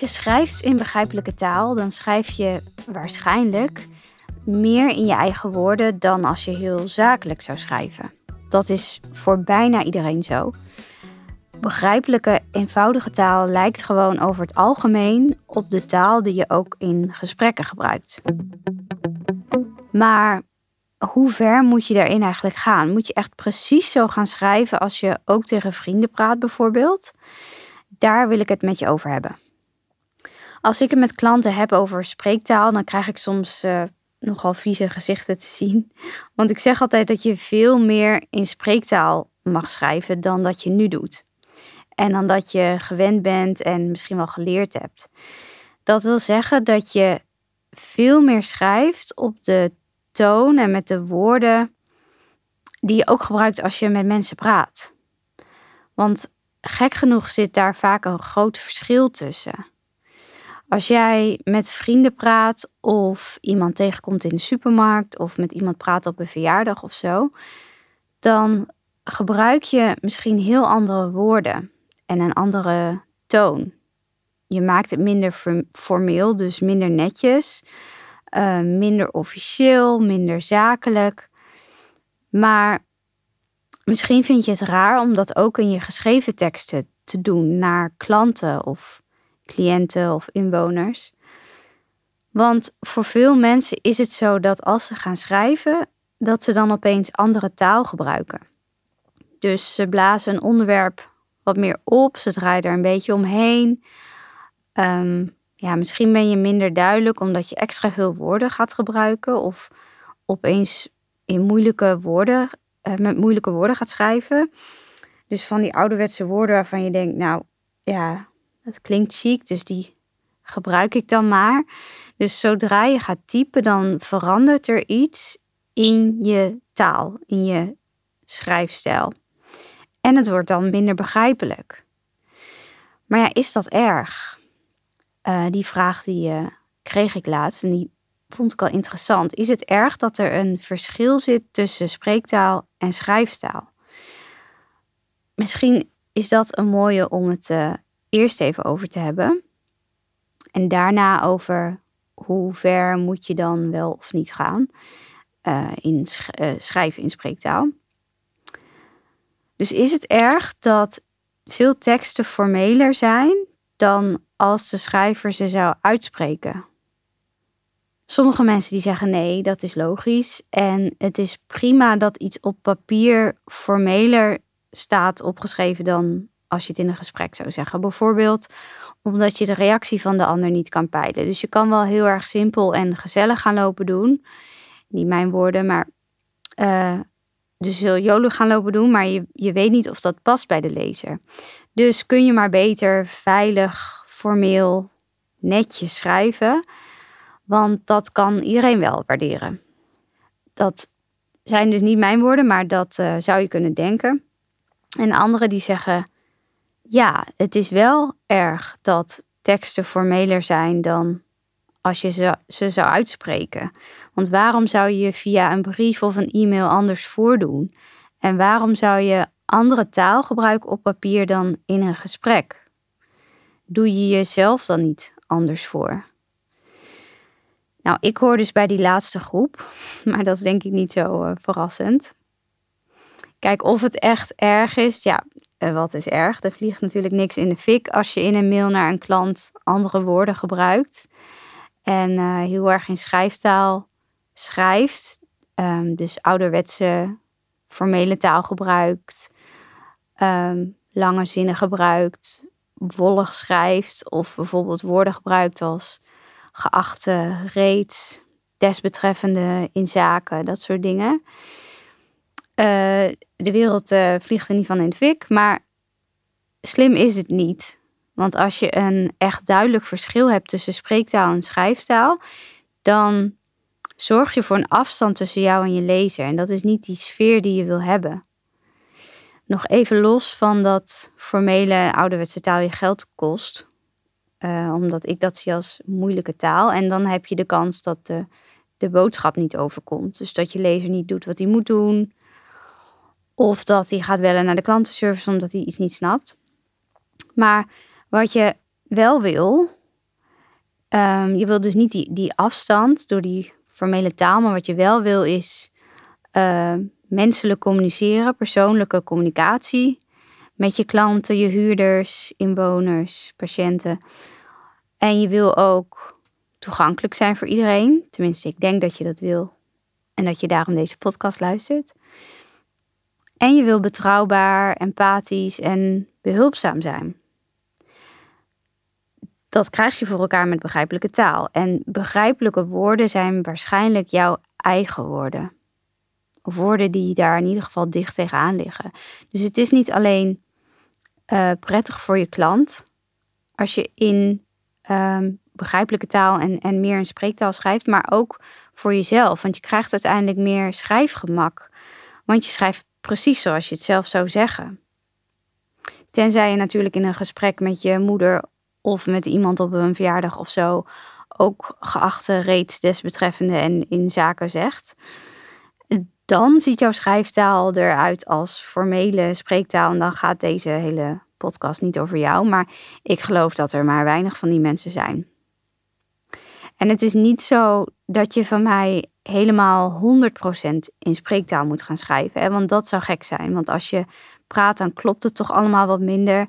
Je schrijft in begrijpelijke taal, dan schrijf je waarschijnlijk meer in je eigen woorden dan als je heel zakelijk zou schrijven. Dat is voor bijna iedereen zo. Begrijpelijke, eenvoudige taal lijkt gewoon over het algemeen op de taal die je ook in gesprekken gebruikt. Maar hoe ver moet je daarin eigenlijk gaan? Moet je echt precies zo gaan schrijven als je ook tegen vrienden praat, bijvoorbeeld? Daar wil ik het met je over hebben. Als ik het met klanten heb over spreektaal, dan krijg ik soms uh, nogal vieze gezichten te zien. Want ik zeg altijd dat je veel meer in spreektaal mag schrijven dan dat je nu doet. En dan dat je gewend bent en misschien wel geleerd hebt. Dat wil zeggen dat je veel meer schrijft op de toon en met de woorden die je ook gebruikt als je met mensen praat. Want gek genoeg zit daar vaak een groot verschil tussen. Als jij met vrienden praat of iemand tegenkomt in de supermarkt of met iemand praat op een verjaardag of zo, dan gebruik je misschien heel andere woorden en een andere toon. Je maakt het minder formeel, dus minder netjes, uh, minder officieel, minder zakelijk. Maar misschien vind je het raar om dat ook in je geschreven teksten te doen naar klanten of cliënten of inwoners. Want voor veel mensen is het zo dat als ze gaan schrijven, dat ze dan opeens andere taal gebruiken. Dus ze blazen een onderwerp wat meer op, ze draaien er een beetje omheen. Ehm, ja, misschien ben je minder duidelijk omdat je extra veel woorden gaat gebruiken of opeens in moeilijke woorden, uh, met moeilijke woorden gaat schrijven. Dus van die ouderwetse woorden waarvan je denkt, nou ja, dat klinkt chic, dus die gebruik ik dan maar. Dus zodra je gaat typen, dan verandert er iets in je taal, in je schrijfstijl. En het wordt dan minder begrijpelijk. Maar ja, is dat erg? Uh, die vraag die uh, kreeg ik laatst en die vond ik al interessant. Is het erg dat er een verschil zit tussen spreektaal en schrijftaal? Misschien is dat een mooie om het uh, eerst even over te hebben. En daarna over hoe ver moet je dan wel of niet gaan uh, in uh, schrijven in spreektaal. Dus is het erg dat veel teksten formeler zijn dan als de schrijver ze zou uitspreken? Sommige mensen die zeggen nee, dat is logisch. En het is prima dat iets op papier formeler staat opgeschreven dan als je het in een gesprek zou zeggen. Bijvoorbeeld omdat je de reactie van de ander niet kan peilen. Dus je kan wel heel erg simpel en gezellig gaan lopen doen. Niet mijn woorden, maar uh, dus gaan lopen doen, maar je, je weet niet of dat past bij de lezer. Dus kun je maar beter veilig, formeel, netjes schrijven, want dat kan iedereen wel waarderen. Dat zijn dus niet mijn woorden, maar dat uh, zou je kunnen denken. En anderen die zeggen, ja, het is wel erg dat teksten formeler zijn dan als je ze, ze zou uitspreken. Want waarom zou je via een brief of een e-mail anders voordoen? En waarom zou je andere taal gebruiken op papier dan in een gesprek? Doe je jezelf dan niet anders voor? Nou, ik hoor dus bij die laatste groep, maar dat is denk ik niet zo uh, verrassend. Kijk, of het echt erg is, ja, uh, wat is erg? Er vliegt natuurlijk niks in de fik als je in een mail naar een klant andere woorden gebruikt. En uh, heel erg in schrijftaal schrijft. Um, dus ouderwetse formele taal gebruikt. Um, lange zinnen gebruikt. Wollig schrijft. Of bijvoorbeeld woorden gebruikt als geachte, reeds, desbetreffende in zaken, dat soort dingen. Uh, de wereld uh, vliegt er niet van in de fik, maar slim is het niet. Want als je een echt duidelijk verschil hebt tussen spreektaal en schrijftaal, dan zorg je voor een afstand tussen jou en je lezer. En dat is niet die sfeer die je wil hebben. Nog even los van dat formele ouderwetse taal je geld kost. Uh, omdat ik dat zie als moeilijke taal. En dan heb je de kans dat de, de boodschap niet overkomt. Dus dat je lezer niet doet wat hij moet doen. Of dat hij gaat bellen naar de klantenservice omdat hij iets niet snapt. Maar wat je wel wil, Ehm, je wil dus niet die, die afstand door die formele taal, maar wat je wel wil is uh, menselijk communiceren, persoonlijke communicatie met je klanten, je huurders, inwoners, patiënten. En je wil ook toegankelijk zijn voor iedereen. Tenminste, ik denk dat je dat wil en dat je daarom deze podcast luistert. En je wil betrouwbaar, empathisch en behulpzaam zijn. Dat krijg je voor elkaar met begrijpelijke taal. En begrijpelijke woorden zijn waarschijnlijk jouw eigen woorden. Of woorden die daar in ieder geval dicht tegenaan liggen. Dus het is niet alleen uh, prettig voor je klant als je in um, begrijpelijke taal en, en meer in spreektaal schrijft, maar ook voor jezelf. Want je krijgt uiteindelijk meer schrijfgemak. Want je schrijft precies zoals je het zelf zou zeggen. Tenzij je natuurlijk in een gesprek met je moeder of met iemand op een verjaardag of zo ook geachte reeds desbetreffende en in zaken zegt. Dan ziet jouw schrijftaal eruit als formele spreektaal en dan gaat deze hele podcast niet over jou, maar ik geloof dat er maar weinig van die mensen zijn. En het is niet zo dat je van mij helemaal 100% in spreektaal moet gaan schrijven, hè? want dat zou gek zijn. Want als je praat, dan klopt het toch allemaal wat minder.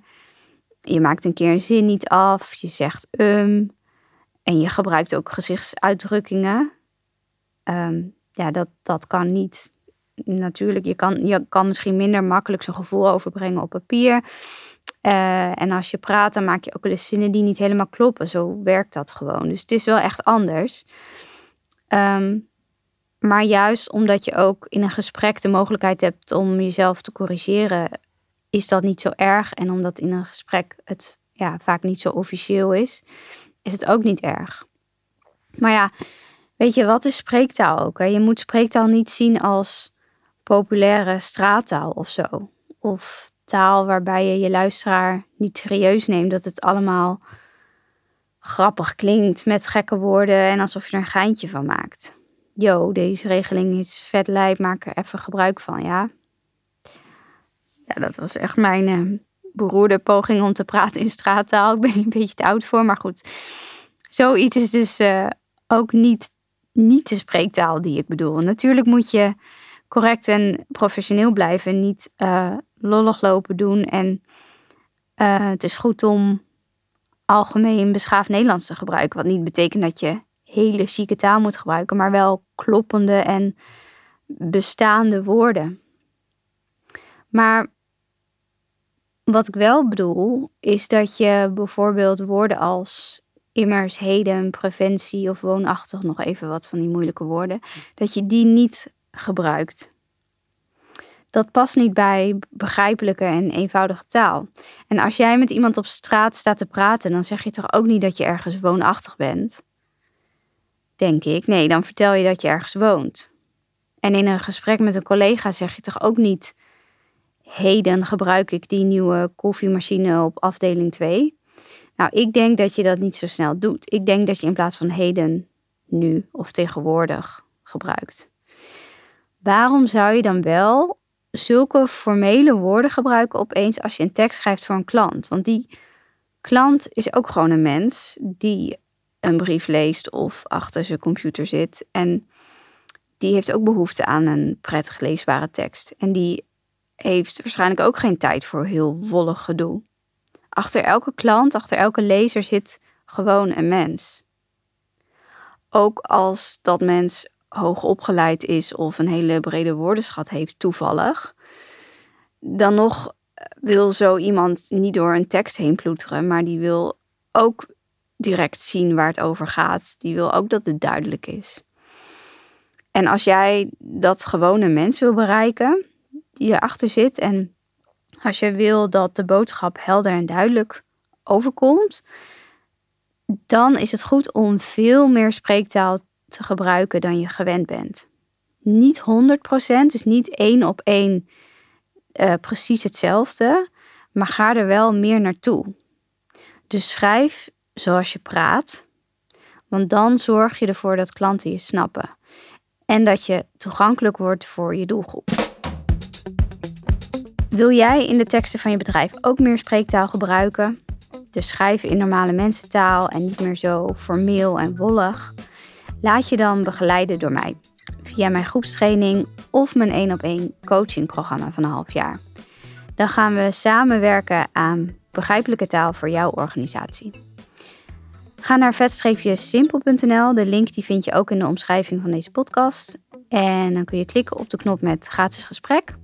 Je maakt een keer een zin niet af, je zegt um, en je gebruikt ook gezichtsuitdrukkingen. Ehm, ja, dat, dat kan niet. Natuurlijk, je kan, je kan misschien minder makkelijk zo'n gevoel overbrengen op papier. Uh, en als je praat, dan maak je ook wel zinnen die niet helemaal kloppen. Zo werkt dat gewoon. Dus het is wel echt anders. Um, maar juist omdat je ook in een gesprek de mogelijkheid hebt om jezelf te corrigeren, is dat niet zo erg. En omdat in een gesprek het ja, vaak niet zo officieel is, is het ook niet erg. Maar ja, weet je, wat is spreektaal ook? Hè? Je moet spreektaal niet zien als populaire straattaal of zo. Of taal waarbij je je luisteraar niet serieus neemt, dat het allemaal grappig klinkt met gekke woorden en alsof je er een geintje van maakt. Yo, deze regeling is vet lijp, maak er even gebruik van, ja. Ja, dat was echt mijn uh, beroerde poging om te praten in straattaal. Ik ben een beetje te oud voor, maar goed. Zoiets is dus uh, ook niet, niet de spreektaal die ik bedoel. Natuurlijk moet je correct en professioneel blijven, niet uh, lollig lopen doen. En het is goed om algemeen beschaafd Nederlands te gebruiken. Wat niet betekent dat je hele chique taal moet gebruiken, maar wel kloppende en bestaande woorden. Maar wat ik wel bedoel, is dat je bijvoorbeeld woorden als immers, heden, preventie of woonachtig, nog even wat van die moeilijke woorden, dat je die niet gebruikt. Dat past niet bij begrijpelijke en eenvoudige taal. En als jij met iemand op straat staat te praten, dan zeg je toch ook niet dat je ergens woonachtig bent denk ik. Nee, dan vertel je dat je ergens woont. En in een gesprek met een collega zeg je toch ook niet: heden gebruik ik die nieuwe koffiemachine op afdeling 2. Nou, ik denk dat je dat niet zo snel doet. Ik denk dat je in plaats van heden, nu of tegenwoordig gebruikt. Waarom zou je dan wel zulke formele woorden gebruiken opeens als je een tekst schrijft voor een klant? Want die klant is ook gewoon een mens die een brief leest of achter zijn computer zit. En die heeft ook behoefte aan een prettig leesbare tekst. En die heeft waarschijnlijk ook geen tijd voor heel wollig gedoe. Achter elke klant, achter elke lezer zit gewoon een mens. Ook als dat mens hoog opgeleid is of een hele brede woordenschat heeft toevallig, dan nog wil zo iemand niet door een tekst heen ploeteren, maar die wil ook direct zien waar het over gaat. Die wil ook dat het duidelijk is. En als jij dat gewone mens wil bereiken, die erachter zit, en als je wil dat de boodschap helder en duidelijk overkomt, dan is het goed om veel meer spreektaal te gebruiken dan je gewend bent. Niet 100%, dus niet één op één uh, precies hetzelfde, maar ga er wel meer naartoe. Dus schrijf zoals je praat. Want dan zorg je ervoor dat klanten je snappen. En dat je toegankelijk wordt voor je doelgroep. Wil jij in de teksten van je bedrijf ook meer spreektaal gebruiken? dus schrijven in normale mensentaal en niet meer zo formeel en wollig, laat je dan begeleiden door mij via mijn groepstraining of mijn één op één coachingprogramma van een half jaar. Dan gaan we samenwerken aan begrijpelijke taal voor jouw organisatie. Ga naar vet-simpel.nl. De link die vind je ook in de omschrijving van deze podcast. En dan kun je klikken op de knop met gratis gesprek.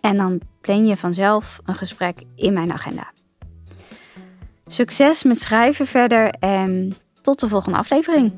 En dan plan je vanzelf een gesprek in mijn agenda. Succes met schrijven verder en tot de volgende aflevering.